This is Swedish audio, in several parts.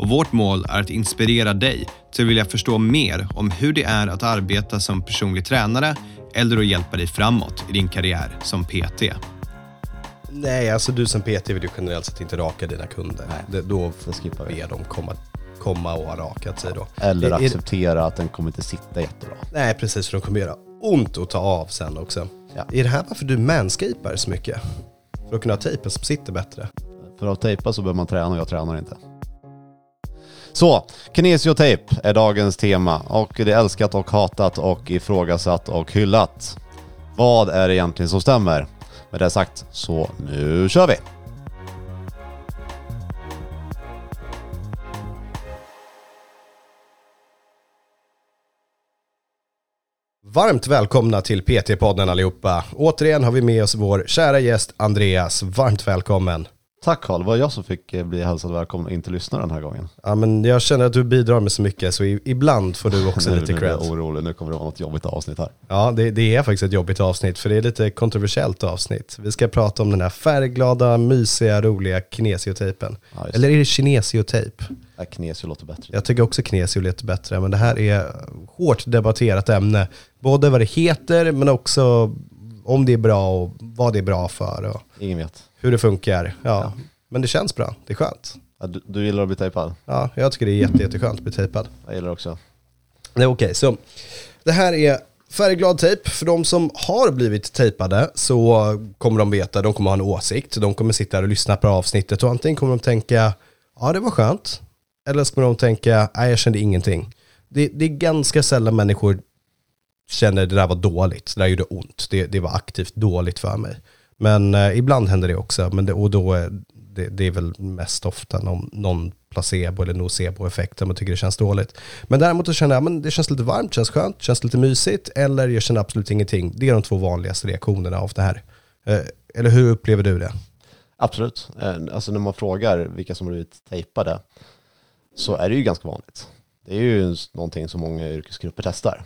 och vårt mål är att inspirera dig till att vilja förstå mer om hur det är att arbeta som personlig tränare eller att hjälpa dig framåt i din karriär som PT. Nej, alltså du som PT vill ju generellt sett inte raka dina kunder. Nej, Det, då det skippar vi. ber de komma, komma och ha rakat sig då. Eller är- acceptera att den kommer inte sitta jättebra. Nej, precis. För de kommer göra ont att ta av sen också. Ja. Är det här varför du manscapar så mycket? För att kunna ha tejpen som sitter bättre? För att tejpa så behöver man träna och jag tränar inte. Så, kinesiotejp är dagens tema och det är älskat och hatat och ifrågasatt och hyllat. Vad är det egentligen som stämmer? Med det sagt, så nu kör vi! Varmt välkomna till PT-podden allihopa. Återigen har vi med oss vår kära gäst Andreas. Varmt välkommen. Tack Karl, var jag som fick eh, bli hälsad välkommen och inte lyssna den här gången. Ja, men jag känner att du bidrar med så mycket så ibland får du också nu, lite nu blir jag cred. orolig, nu kommer det vara något jobbigt avsnitt här. Ja, det, det är faktiskt ett jobbigt avsnitt för det är lite kontroversiellt avsnitt. Vi ska prata om den här färgglada, mysiga, roliga kinesiotejpen. Ja, Eller är det kinesiotejp? det. Kinesio låter bättre. Jag tycker också kinesio lite bättre, men det här är hårt debatterat ämne. Både vad det heter, men också om det är bra och vad det är bra för och Ingen vet. Hur det funkar. Ja. Men det känns bra, det är skönt. Ja, Du, du gillar att bli tejpad? Ja, jag tycker det är jätte, jätteskönt att bli tejpad. Jag gillar också. Det är okej, så det här är färgglad tejp. För de som har blivit tejpade så kommer de veta, de kommer ha en åsikt. De kommer sitta här och lyssna på avsnittet och antingen kommer de tänka, ja det var skönt. Eller så kommer de tänka, nej jag kände ingenting. Det, det är ganska sällan människor känner det där var dåligt, det där gjorde ont, det, det var aktivt dåligt för mig. Men eh, ibland händer det också, men det, och då är det, det är väl mest ofta någon, någon placebo eller nocebo-effekt där man tycker det känns dåligt. Men däremot så känner jag att det känns lite varmt, känns skönt, känns lite mysigt, eller jag känner absolut ingenting. Det är de två vanligaste reaktionerna av det här. Eh, eller hur upplever du det? Absolut. Eh, alltså när man frågar vilka som har blivit tejpade så är det ju ganska vanligt. Det är ju någonting som många yrkesgrupper testar.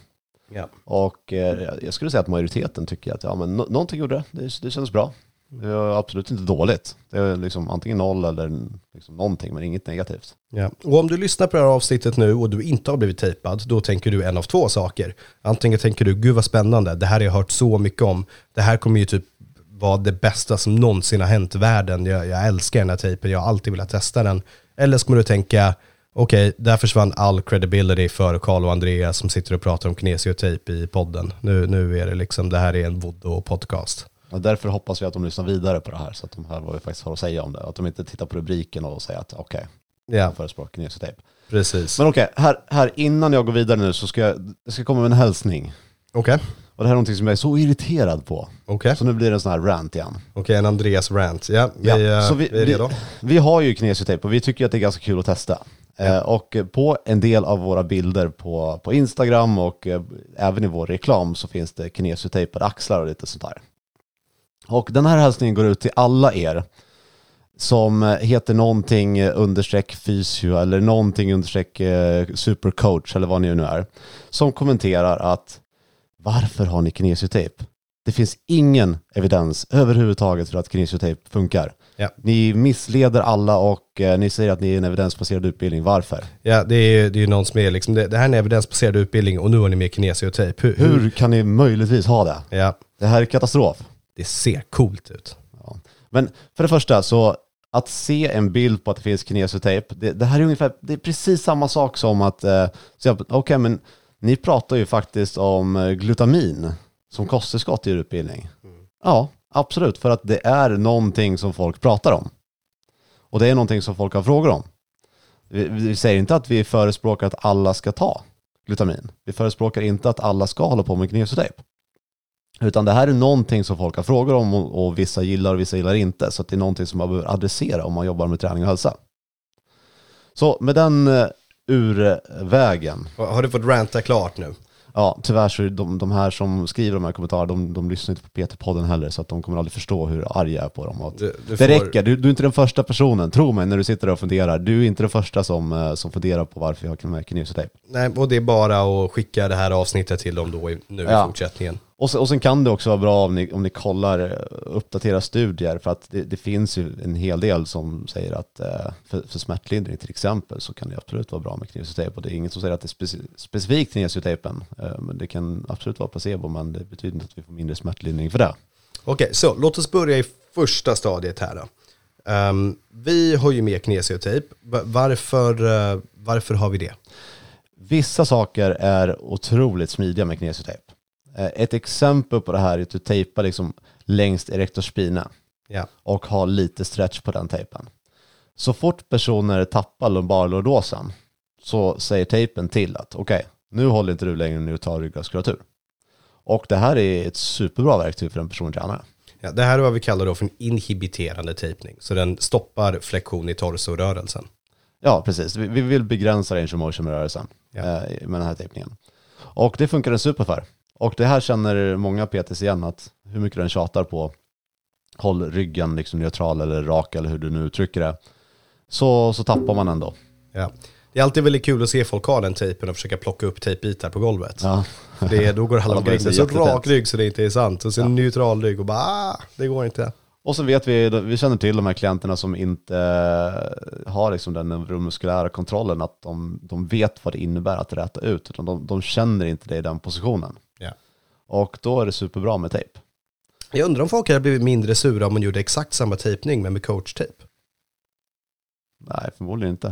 Ja. Och eh, jag skulle säga att majoriteten tycker att ja, men nå- någonting gjorde det, det, det känns bra. Det är absolut inte dåligt. Det är liksom antingen noll eller liksom någonting men inget negativt. Ja. Och om du lyssnar på det här avsnittet nu och du inte har blivit tejpad, då tänker du en av två saker. Antingen tänker du, gud vad spännande, det här har jag hört så mycket om. Det här kommer ju typ vara det bästa som någonsin har hänt i världen. Jag, jag älskar den här tejpen, jag har alltid velat testa den. Eller så kommer du tänka, okej, där försvann all credibility för Karl och Andreas som sitter och pratar om kinesiotejp i podden. Nu, nu är det liksom, det här är en voodoo-podcast. Och därför hoppas vi att de lyssnar vidare på det här så att de hör vad vi faktiskt har att säga om det. Att de inte tittar på rubriken och säger att okej, Ja, jag förespråkar kinesiotejp. precis. Men okej, här, här innan jag går vidare nu så ska jag, jag ska komma med en hälsning. Okej, Och det här är någonting som jag är så irriterad på. okej. Så nu blir det en sån här rant igen. Okej, en Andreas rant. Ja, vi, Ja, eh, så vi- vi är vi- redo. Vi har ju kinesiotejp och vi tycker att det är ganska kul att testa. Eh, och på en del av våra bilder på, på Instagram och eh, även i vår reklam så finns det kinesiotejpade axlar och lite sånt där. Och den här hälsningen går ut till alla er som eh, heter någonting eh, understreck fysio eller någonting understreck eh, supercoach eller vad ni nu är. Som kommenterar att varför har ni kinesiotejp? Det finns ingen evidens överhuvudtaget för att kinesiotejp funkar. Ja. Ni missleder alla och eh, ni säger att ni är en evidensbaserad utbildning. Varför? Ja, det är ju det är ju någon som är liksom, det, det här är en evidensbaserad utbildning och nu har ni med kinesiotejp. Hur, hur? Hur kan ni möjligtvis ha det? Ja, Det här är katastrof. det ser coolt ut. Men för det första så att se en bild på att det finns kinesiotejp, det, det här är ungefär, det är precis samma sak som att, eh, säga, okej men ni pratar ju faktiskt om eh, glutamin som kosttillskott i er utbildning. Ja, absolut, för att det är någonting som folk pratar om. Och det är någonting som folk har frågor om. Vi, vi säger inte att vi förespråkar att alla ska ta glutamin. Vi förespråkar inte att alla ska hålla på med kinesiotejp. Utan det här är någonting som folk har frågor om och, och vissa gillar och vissa gillar inte. Så att det är någonting som man behöver adressera om man jobbar med träning och hälsa. Så med den eh, ur vägen. Har du fått ranta klart nu? Ja, tyvärr så är de, de här som skriver de här kommentarerna, de, de lyssnar inte på PT-podden heller, så att de kommer aldrig förstå hur arg jag är på dem. Och du det får- räcker, du, du är inte den första personen, tro mig när du sitter där och funderar. Du är inte den första som, eh, som funderar på varför jag med kinesiotejp. Nej, och det är bara att skicka det här avsnittet till dem då nu i Ja. fortsättningen. Och sen, och sen kan det också vara bra om ni, om ni kollar, eh, uppdaterar studier, för att det, det finns ju en hel del som säger att eh, för, för smärtlindring till exempel så kan det absolut vara bra med kinesiotejp. Och det är inget som säger att det är speci- specifikt kinesiotejpen, eh, men det kan absolut vara placebo, men det betyder inte att vi får mindre smärtlindring för det. Okej, så låt oss börja i första stadiet här då. Ehm, vi har ju med kinesiotejp. Va- Varför, eh, varför har vi det? Vissa saker är otroligt smidiga med kinesiotejp. Eh, Ett exempel på det här är att du tejpar liksom längst erector spina Ja. och har lite stretch på den tejpen. Så fort personer tappar lumbarlordosen så säger tejpen till att okej, nu håller inte du längre neutral ryggmuskulatur. Och det här är ett superbra verktyg för en personlig tränare. Ja, det här är vad vi kallar då för en inhibiterande tejpning. Så den stoppar flexion i torsorörelsen. Ja, precis. Vi, vi vill begränsa range of motion med rörelsen Ja. eh, med den här tejpningen. Och det funkar den super för. Och det här känner många PTs igen, att hur mycket den tjatar på håll ryggen liksom neutral eller rak eller hur du nu uttrycker det, så, så tappar man ändå. Ja. Det är alltid väldigt kul att se folk ha den tejpen och försöka plocka upp tejpbitar på golvet. Ja. Det då går alla med ser så rak rygg så det inte är sant. Och så en neutral rygg och bara ah, det går inte. Och så vet vi, vi känner till de här klienterna som inte har liksom den neuromuskulära kontrollen, att de, de vet vad det innebär att räta ut, utan de, de känner inte det i den positionen. Och då är det superbra med tejp. Jag undrar om folk hade blivit mindre sura om man gjorde exakt samma tejpning men med coachtejp. Nej, förmodligen inte.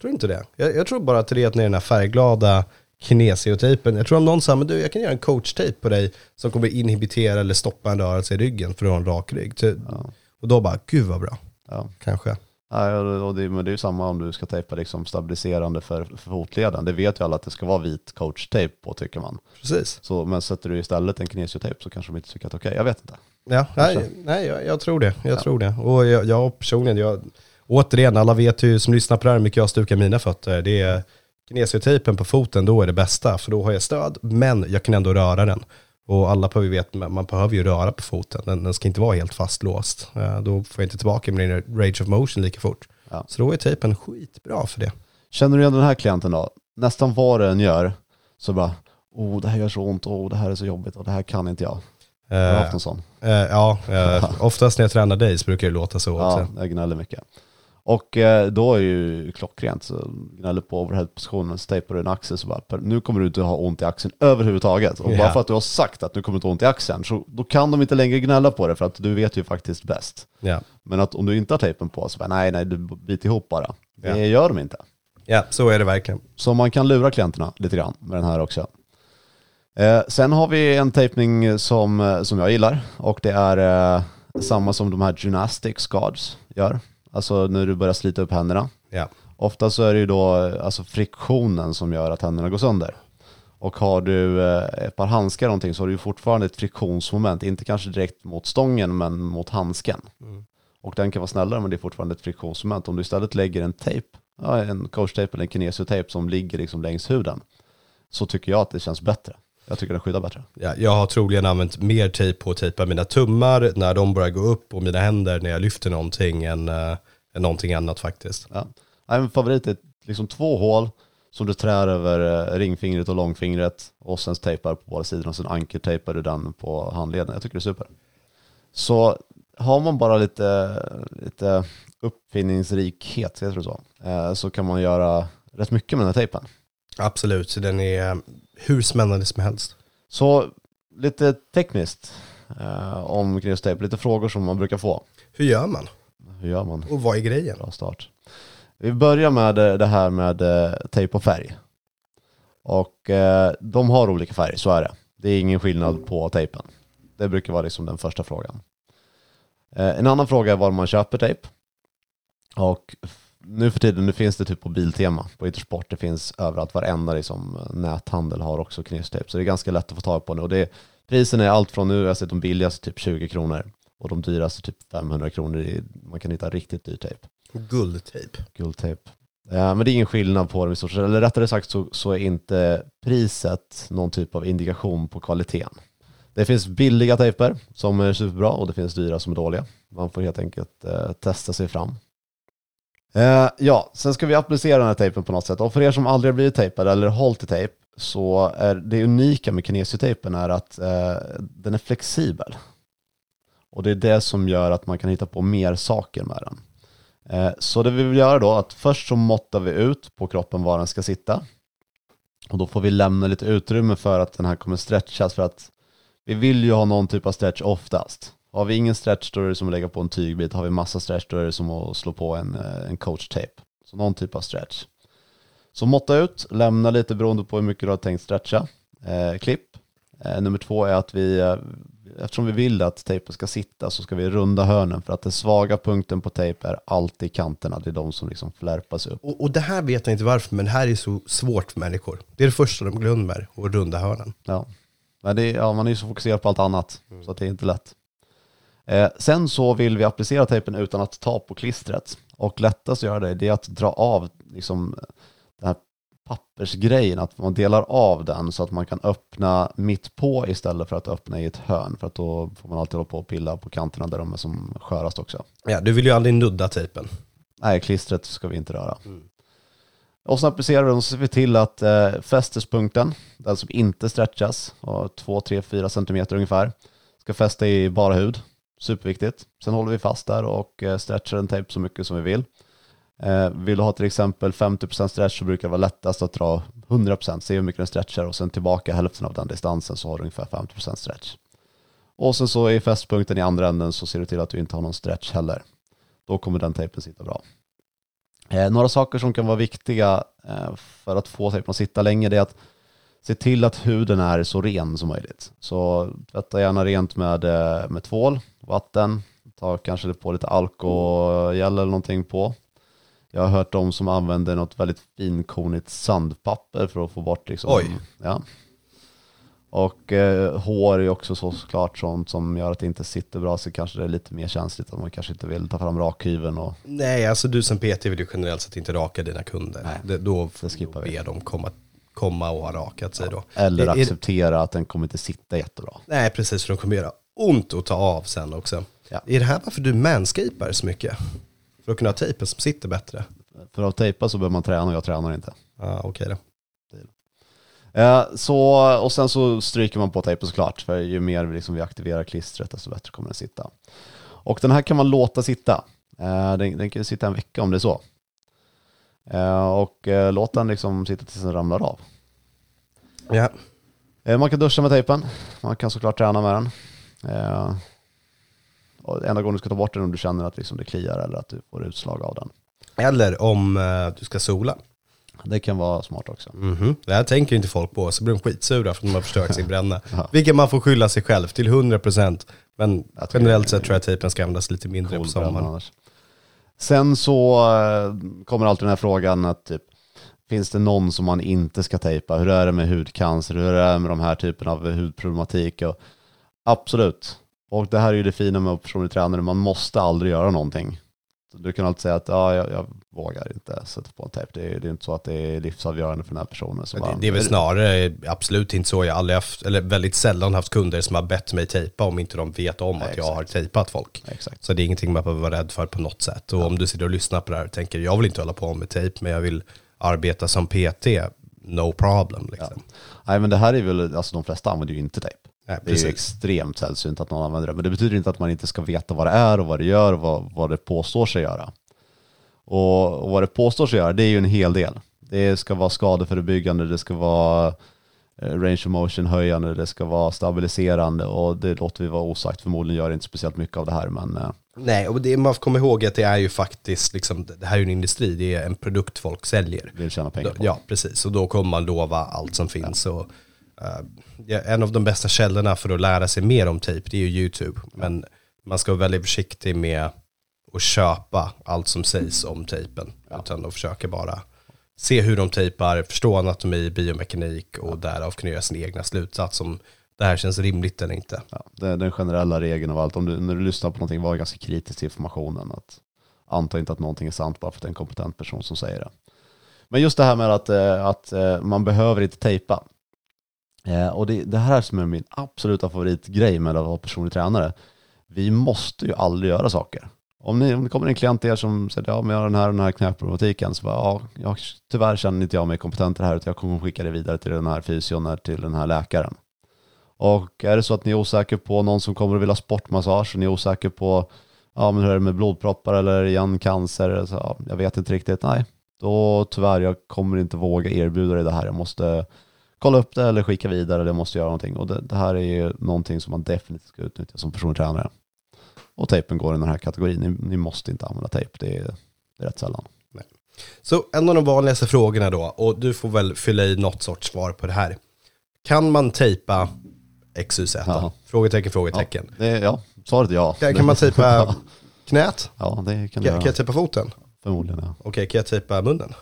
Tror du inte det? Jag, jag tror bara att det är att den här färgglada kinesiotejpen. Jag tror om någon sa, men du jag kan göra en coachtejp på dig som kommer inhibitera eller stoppa en rörelse i ryggen för att ha en rak rygg. Så- Ja. Och då bara, gud vad bra, Ja. kanske. Ja, och det, men det är ju samma om du ska tejpa liksom stabiliserande för, för fotleden. Det vet ju alla att det ska vara vit coachtejp på tycker man. Precis. Så, men sätter du istället en kinesiotejp så kanske de inte tycker att okej, jag vet inte. Ja, nej, nej jag, jag tror det. Jag tror det. Och jag, jag personligen, jag, återigen, alla vet ju som lyssnar på det här hur mycket jag stukar mina fötter. Det är kinesiotejpen på foten, då är det bästa. För då har jag stöd, men jag kan ändå röra den. Och alla behöver veta, man behöver ju röra på foten. Den, den ska inte vara helt fastlåst. Eh, Då får jag inte tillbaka min range of motion lika fort. Ja. Så då är tejpen skitbra för det. Känner du igen den här klienten då? Nästan vad den gör så bara, oh det här gör så ont, oh det här är så jobbigt och det här kan inte jag. Har du Eh, haft en sån? eh, ja, eh, oftast när jag tränar dig så brukar det låta så Ja, också. jag gnäller mycket. Och eh, då är ju klockrent, så gnäller på overhead-positionen, så tejpar du en axel så bara, "Per, nu kommer du inte ha ont i axeln överhuvudtaget. Och Ja. bara för att du har sagt att nu kommer du inte ha ont i axeln, så då kan de inte längre gnälla på det för att du vet ju faktiskt bäst. Ja. Men att om du inte har tejpen på, så bara, nej, nej, du biter ihop bara. Det Ja. gör de inte. ja, så är det verkligen. Så man kan lura klienterna lite grann med den här också. Eh, sen har vi en tejpning som, eh, som jag gillar och det är eh, samma som de här gymnastics guards gör. Alltså när du börjar slita upp händerna. Ja. Ofta så är det ju då alltså friktionen som gör att händerna går sönder. Och har du eh, ett par handskar eller någonting så har du ju fortfarande ett friktionsmoment, inte kanske direkt mot stången men mot handsken. Och den kan vara snällare men det är fortfarande ett friktionsmoment. Om du istället lägger en tejp, ja, en coachtejp eller en kinesiotejp som ligger liksom längs huden, så tycker jag att det känns bättre. Jag tycker den skyddar bättre. Ja, jag har troligen använt mer tejp på att tejpa mina tummar när de börjar gå upp och mina händer när jag lyfter någonting än, äh, än någonting annat faktiskt. Ja. Min favorit är liksom två hål som du trär över eh, ringfingret och långfingret och sen tejpar på båda sidorna och sen ankertejpar du den på handleden. Jag tycker det är super. Så har man bara lite, lite uppfinningsrikhet, heter det så, eh, så kan man göra rätt mycket med den här tejpen. Absolut, så den är hur spännande som helst. Så lite tekniskt eh, om kinesiotejp, lite frågor som man brukar få. Hur gör man? Hur gör man? Och vad är grejen? Bra start. Vi börjar med eh, det här med eh, tejp och färg. Och eh, de har olika färg, så är det. Det är ingen skillnad på tejpen. Det brukar vara liksom den första frågan. Eh, en annan fråga är var man köper tejp. Och nu för tiden, nu finns det typ på Biltema, på Intersport, det finns överallt, varenda liksom, näthandel har också kinesiotejp. Så det är ganska lätt att få tag på nu. Och det, prisen är allt från nu, jag har sett de billigaste typ 20 kronor och de dyraste typ 500 kronor. I, man kan hitta riktigt dyr tejp. Guldtejp. Guldtejp. Eh, Men det är ingen skillnad på dem i stort sett. Eller rättare sagt så, så är inte priset någon typ av indikation på kvaliteten. Det finns billiga tejper som är superbra och det finns dyra som är dåliga. Man får helt enkelt eh, testa sig fram. Eh, ja, sen ska vi applicera den här tejpen på något sätt. Och för er som aldrig har blivit tejpade eller hållit i tejp så är det unika med kinesiotejpen är att eh, den är flexibel. Och det är det som gör att man kan hitta på mer saker med den. Eh, så det vi vill göra då, att först så måttar vi ut på kroppen var den ska sitta. Och då får vi lämna lite utrymme för att den här kommer stretchas för att vi vill ju ha någon typ av stretch oftast. Har vi ingen stretch då är det som att lägga på en tygbit. Har vi massa stretch då är det som att slå på en, eh, en coach-tape. Så någon typ av stretch. Så måtta ut, lämna lite beroende på hur mycket du har tänkt stretcha. Eh, klipp. Eh, nummer två är att vi, eh, eftersom vi vill att tejpen ska sitta så ska vi runda hörnen för att den svaga punkten på tejp är alltid kanterna. Det är de som liksom flärpas upp. Och, och det här vet jag inte varför, men det här är så svårt för människor. Det är det första de glömmer, att runda hörnen. Ja. Men det är, ja, man är ju så fokuserad på allt annat så att det är inte lätt. Eh, sen så vill vi applicera tejpen utan att ta på klistret. Och lättast att göra det, det är att dra av liksom, den här pappersgrejen, att man delar av den så att man kan öppna mitt på istället för att öppna i ett hörn. För att då får man alltid hålla på och pilla på kanterna där de är som skörast också. Ja, du vill ju aldrig nudda tejpen. Nej, klistret ska vi inte röra. Och så applicerar vi den och så ser vi till att eh, fästespunkten, den som inte stretchas, 2, 3, 4 cm ungefär, ska fästa i bara hud. Superviktigt. Sen håller vi fast där och eh, stretchar en tejp så mycket som vi vill. Eh, vill du ha till exempel 50% stretch så brukar det vara lättast att dra 100%, se hur mycket den stretchar och sen tillbaka hälften av den distansen så har du ungefär 50% stretch. Och sen så i fästpunkten i andra änden så ser du till att du inte har någon stretch heller. Då kommer den tejpen sitta bra. Eh, några saker som kan vara viktiga eh, för att få tejpen att sitta länge är att se till att huden är så ren som möjligt. Så tvätta gärna rent med, eh, med tvål, vatten, ta kanske på lite alkogel eller någonting på. Jag har hört de som använder något väldigt finkornigt sandpapper för att få bort liksom, Oj. Ja. Och eh, hår är också såklart sånt som gör att det inte sitter bra så kanske det är lite mer känsligt att man kanske inte vill ta fram rakhyveln och Nej, alltså du som PT vill ju generellt sett inte raka dina kunder. Nej, det, då det skippar vi. ber de komma, komma och ha rakat sig då. eller Är- är det- acceptera att den kommer inte sitta jättebra. Nej, precis, för de kommer göra ont att ta av sen också. Ja. Är det här varför du manscapar så mycket? För att kunna ha tejpen som sitter bättre? För att tejpa så behöver man träna och jag tränar inte. Ja, okej då. Eh, så, och sen så stryker man på tejpen såklart, för ju mer vi, liksom vi aktiverar klistret desto bättre kommer den sitta. Och den här kan man låta sitta. Eh, den, den kan sitta en vecka om det är så. Eh, och eh, låt den liksom sitta tills den ramlar av. Ja. Eh, man kan duscha med tejpen, man kan såklart träna med den. Och enda gången du ska ta bort den om du känner att liksom det kliar eller att du får utslag av den. Eller om du ska sola. Det kan vara smart också. Mhm. Det här tänker inte folk på, så blir de skitsura för att de har förstört sin bränna. Ja. Vilket man får skylla sig själv till 100%. Men generellt sett tror jag att tejpen ska användas lite mindre Cool på sommaren. Sen så eh, kommer alltid den här frågan att typ, finns det någon som man inte ska tejpa? Hur är det med hudcancer? Hur är det med de här typen av hudproblematik? Och, absolut. Och det här är ju det fina med personlig tränare, man måste aldrig göra någonting. Du kan alltid säga att ja, jag, jag vågar inte sätta på en tejp. Det är, det är inte så att det är livsavgörande för den här personen. Så Det, bara- det är väl snarare absolut inte så. Jag har aldrig haft, eller väldigt sällan haft kunder som har bett mig tejpa om inte de vet om Nej, att jag har exakt. tejpat folk. Exakt. Så det är ingenting man behöver vara rädd för på något sätt. Och om du sitter och lyssnar på det här och tänker jag vill inte hålla på med tejp men jag vill arbeta som PT, no problem. Liksom. Nej men det här är väl, alltså de flesta använder ju inte tejp. Nej, Det är ju extremt sällsynt att någon använder det. Men det betyder inte att man inte ska veta vad det är och vad det gör och vad, vad det påstår sig göra. Och, och vad det påstår sig göra, det är ju en hel del. Det ska vara skadeförebyggande, det ska vara eh, range of motion höjande, det ska vara stabiliserande och det låter vi vara osagt. Förmodligen gör det inte speciellt mycket av det här men eh, Nej, och det, man får komma ihåg att det är ju faktiskt, liksom, det här är ju en industri, det är en produkt folk säljer. vill tjäna pengar på. Ja, precis. Och då kommer man lova allt som finns. Och, ja, en av de bästa källorna för att lära sig mer om tejp, det är ju YouTube. Men man ska vara väldigt försiktig med att köpa allt som sägs om tejpen. Utan att försöka bara se hur de tejpar, förstå anatomi, biomekanik och därav kunna göra sin egna slutsats om det här känns rimligt eller inte. Ja, det den generella regeln av allt. Om du, när du lyssnar på någonting, var ganska kritisk till informationen. Att anta inte att någonting är sant bara för att det är en kompetent person som säger det. Men just det här med att, eh, att eh, man behöver inte tejpa. Eh, Och det, det här som är min absoluta favoritgrej med att vara personlig tränare. Vi måste ju aldrig göra saker. Om, ni, om det kommer en klient till er som säger ja, men jag har den här och den här knäproblematiken, så bara, ja, jag, tyvärr känner inte jag mig kompetent i det här, utan jag kommer skicka det vidare till den här fysion, till den här läkaren. Och är det så att ni är osäker på någon som kommer att vilja ha sportmassage, och ni är osäker på ja, men hur är det med blodproppar eller igen cancer, så, ja, jag vet inte riktigt, nej, då tyvärr, jag kommer inte våga erbjuda dig det här, jag måste kolla upp det eller skicka vidare, eller måste göra någonting. Och det, det här är ju någonting som man definitivt ska utnyttja som personlig tränare. Och tejpen går i den här kategorin. Ni, ni måste inte använda tejp. Det är, det är rätt sällan. Så en av de vanligaste frågorna då, och du får väl fylla i något sorts svar på det här. Kan man tejpa XYZ? Ja. Frågetecken, frågetecken. Det är, ja, svaret är ja. Kan, kan man tejpa knät? Ja, det kan du Kan, kan jag tejpa foten? Förmodligen, ja. Okej, kan jag tejpa munnen?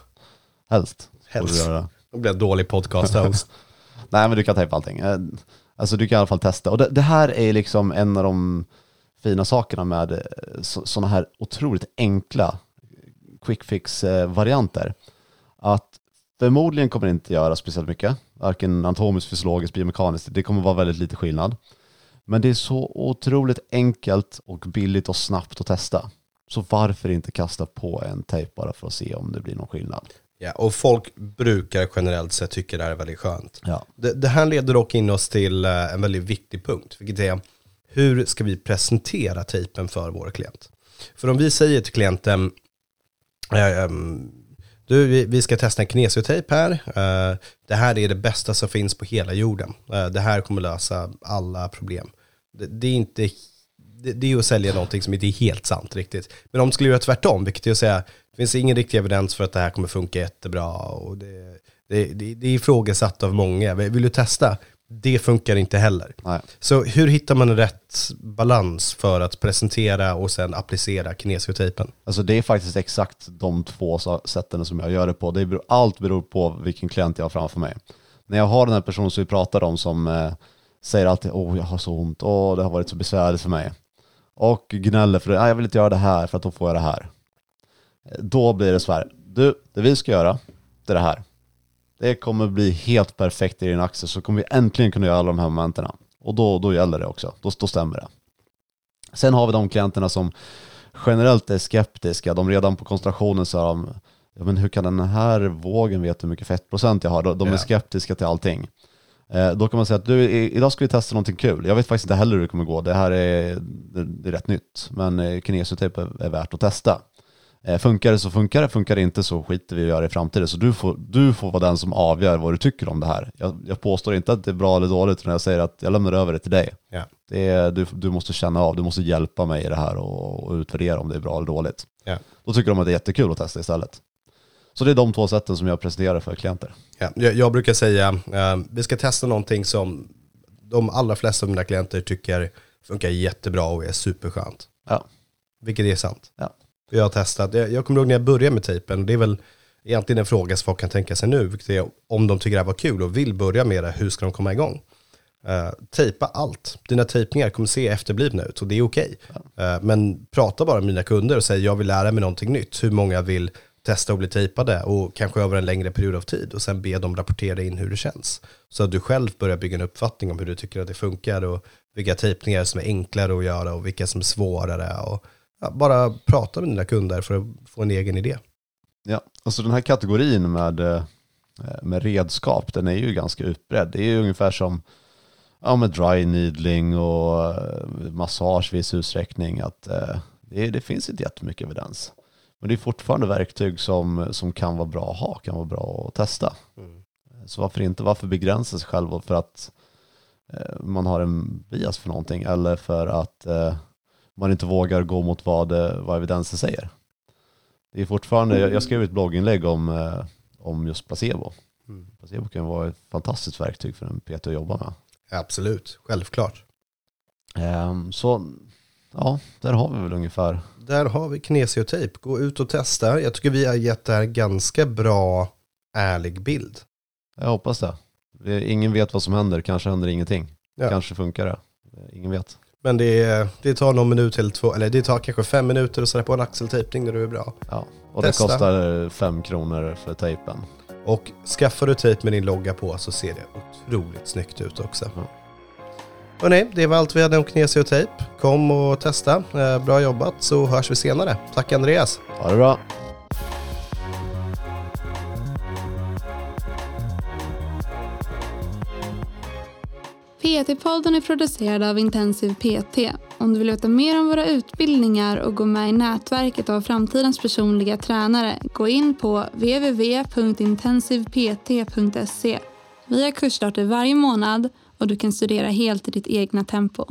Helst. Helst. Då blir jag dålig podcast-host. Nej, men du kan tejpa allting. Eh, alltså du kan i alla fall testa. Och det, det här är liksom en av de fina sakerna med eh, sådana här otroligt enkla quick fix-varianter. Eh, att förmodligen kommer det inte göra speciellt mycket. Varken anatomiskt, fysiologiskt, biomekaniskt. Det kommer vara väldigt lite skillnad. Men det är så otroligt enkelt och billigt och snabbt att testa. Så varför inte kasta på en tejp bara för att se om det blir någon skillnad? Ja, och folk brukar generellt sett tycka det här är väldigt skönt. Ja. Det, det här leder dock in oss till eh, en väldigt viktig punkt, vilket är hur ska vi presentera tejpen för vår klient? För om vi säger till klienten, eh, ehm, du, vi, ska testa en kinesiotejp här, eh, det här är det bästa som finns på hela jorden, det här kommer lösa alla problem. Det är inte det, det är ju att sälja någonting som inte är helt sant riktigt. Men om du skulle göra tvärtom, vilket är att säga, det finns ingen riktig evidens för att det här kommer funka jättebra och det, det, det, det är ifrågasatt av många. Vill du testa? Det funkar inte heller. Nej. Så hur hittar man en rätt balans för att presentera och sen applicera kinesiotejpen? Alltså det är faktiskt exakt de två sätten som jag gör det på. Det beror, allt beror på vilken klient jag har framför mig. När jag har den här personen som vi pratar om som eh, säger alltid åh jag har så ont, åh det har varit så besvärligt för mig. Och gnäller för det, "Nej, jag vill inte göra det här för att då får jag det här. Då blir det så här, du, det vi ska göra, det är det här. Det kommer bli helt perfekt i din axel så kommer vi äntligen kunna göra alla de här momenten. Och då, då gäller det också, då, då stämmer det. Sen har vi de klienterna som generellt är skeptiska. De redan på koncentrationen sa de, ja, men hur kan den här vågen veta hur mycket fettprocent jag har? De, de är skeptiska till allting. Eh, då kan man säga att du, idag ska vi testa någonting kul. Jag vet faktiskt inte heller hur det kommer gå. Det här är, det, är rätt nytt. Men eh, kinesiotejp är, är värt att testa. Eh, funkar det så funkar det, funkar det inte så skiter vi i att göra det i framtiden. Så du får, du får vara den som avgör vad du tycker om det här. Jag, jag påstår inte att det är bra eller dåligt när jag säger att jag lämnar över det till dig. Ja. Det är, du, du måste känna av, du måste hjälpa mig i det här och, och utvärdera om det är bra eller dåligt. Ja. Då tycker de att det är jättekul att testa istället. Så det är de två sätten som jag presenterar för klienter. Ja, jag, jag brukar säga, eh, vi ska testa någonting som de allra flesta av mina klienter tycker funkar jättebra och är superskönt. Ja. Vilket är sant. Ja. Jag har testat, jag, jag kommer ihåg när jag började med tejpen, det är väl egentligen en fråga som folk kan tänka sig nu, vilket är om de tycker det här var kul och vill börja med det, hur ska de komma igång? Uh, tejpa allt. Dina tejpningar kommer se efterblivna ut och det är okej. Eh, men prata bara med mina kunder och säg jag vill lära mig någonting nytt. Hur många vill testa att bli tejpade och kanske över en längre period av tid och sen be dem rapportera in hur det känns. Så att du själv börjar bygga en uppfattning om hur du tycker att det funkar och vilka tejpningar som är enklare att göra och vilka som är svårare. Och, ja, bara prata med dina kunder för att få en egen idé. Ja, alltså den här kategorin med, eh, med redskap, den är ju ganska utbredd. Det är ju ungefär som ja, med dry needling och eh, massage i viss utsträckning. Att, eh, det, det finns inte jättemycket evidens. Men det är fortfarande verktyg som, som kan vara bra att ha, kan vara bra att testa. Så varför inte, varför begränsa sig själv för att eh, man har en bias för någonting eller för att eh, man inte vågar gå mot vad, eh, vad evidensen säger. Det är fortfarande, jag, jag skrev ett blogginlägg om, eh, om just placebo. Mm. Placebo kan vara ett fantastiskt verktyg för en PT att jobba med. Absolut, självklart. Ehm, så ja, där har vi väl ungefär. Där har vi kinesiotejp. Gå ut och testa. Jag tycker vi har gett det här ganska bra ärlig bild. Jag hoppas det. Ingen vet vad som händer, kanske händer ingenting. Ja. Kanske funkar det. Ingen vet. Men det, det tar någon minut eller två, eller det tar kanske fem minuter att sätta på en axeltejpning när du är bra. Ja. Och Testa. det kostar fem kronor för tejpen. Och skaffar du tejp med din logga på så ser det otroligt snyggt ut också. Ja. Hörrni, det var allt vi hade om Knesi och tejp. Kom och testa. Eh, Bra jobbat så hörs vi senare. Tack Andreas. Ha det bra. PT-podden är producerad av Intensiv PT. Om du vill veta mer om våra utbildningar och gå med i nätverket av framtidens personliga tränare, gå in på www.intensivpt.se. Vi har kursstarter varje månad och du kan studera helt i ditt egna tempo.